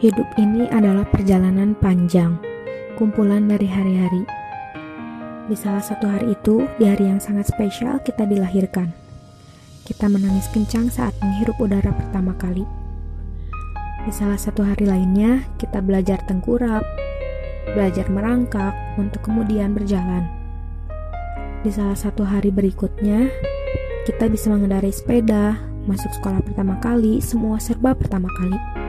Hidup ini adalah perjalanan panjang, kumpulan dari hari-hari. Di salah satu hari itu, di hari yang sangat spesial, kita dilahirkan. Kita menangis kencang saat menghirup udara pertama kali. Di salah satu hari lainnya, kita belajar tengkurap, belajar merangkak untuk kemudian berjalan. Di salah satu hari berikutnya, kita bisa mengendarai sepeda, masuk sekolah pertama kali, semua serba pertama kali.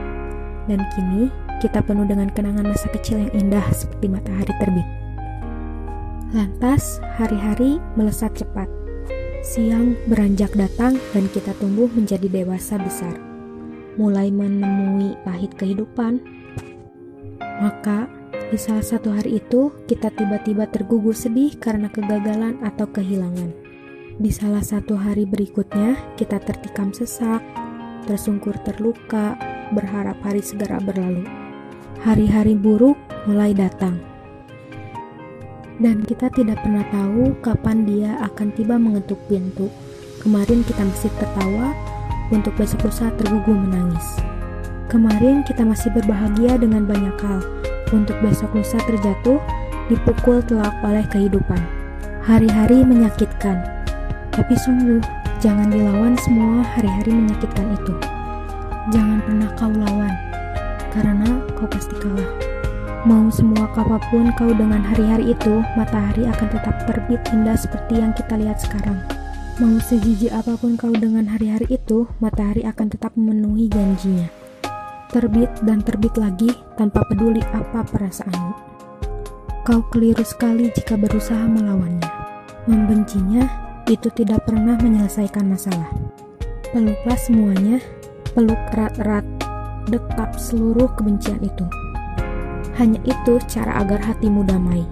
Dan kini, kita penuh dengan kenangan masa kecil yang indah seperti matahari terbit. Lantas, hari-hari melesat cepat. Siang beranjak datang dan kita tumbuh menjadi dewasa besar. Mulai menemui pahit kehidupan. Maka, di salah satu hari itu, kita tiba-tiba tergugur sedih karena kegagalan atau kehilangan. Di salah satu hari berikutnya, kita tertikam sesak, tersungkur terluka, berharap hari segera berlalu. Hari-hari buruk mulai datang. Dan kita tidak pernah tahu kapan dia akan tiba mengetuk pintu. Kemarin kita masih tertawa, untuk besok lusa tergugu menangis. Kemarin kita masih berbahagia dengan banyak hal, untuk besok lusa terjatuh, dipukul telak oleh kehidupan. Hari-hari menyakitkan, tapi sungguh jangan dilawan semua hari-hari menyakitkan itu. Pernah kau lawan, karena kau pasti kalah. Mau semua apa pun kau dengan hari-hari itu, matahari akan tetap terbit indah seperti yang kita lihat sekarang. Mau sejijik apa pun kau dengan hari-hari itu, matahari akan tetap memenuhi janjinya. Terbit dan terbit lagi tanpa peduli apa perasaanmu. Kau keliru sekali jika berusaha melawannya. Membencinya itu tidak pernah menyelesaikan masalah. Peluklah semuanya peluk erat-erat, dekap seluruh kebencian itu. Hanya itu cara agar hatimu damai.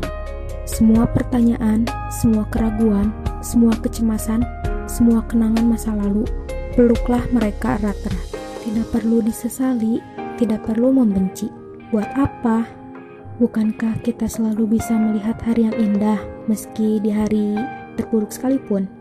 Semua pertanyaan, semua keraguan, semua kecemasan, semua kenangan masa lalu, peluklah mereka erat-erat. Tidak perlu disesali, tidak perlu membenci. Buat apa? Bukankah kita selalu bisa melihat hari yang indah meski di hari terburuk sekalipun?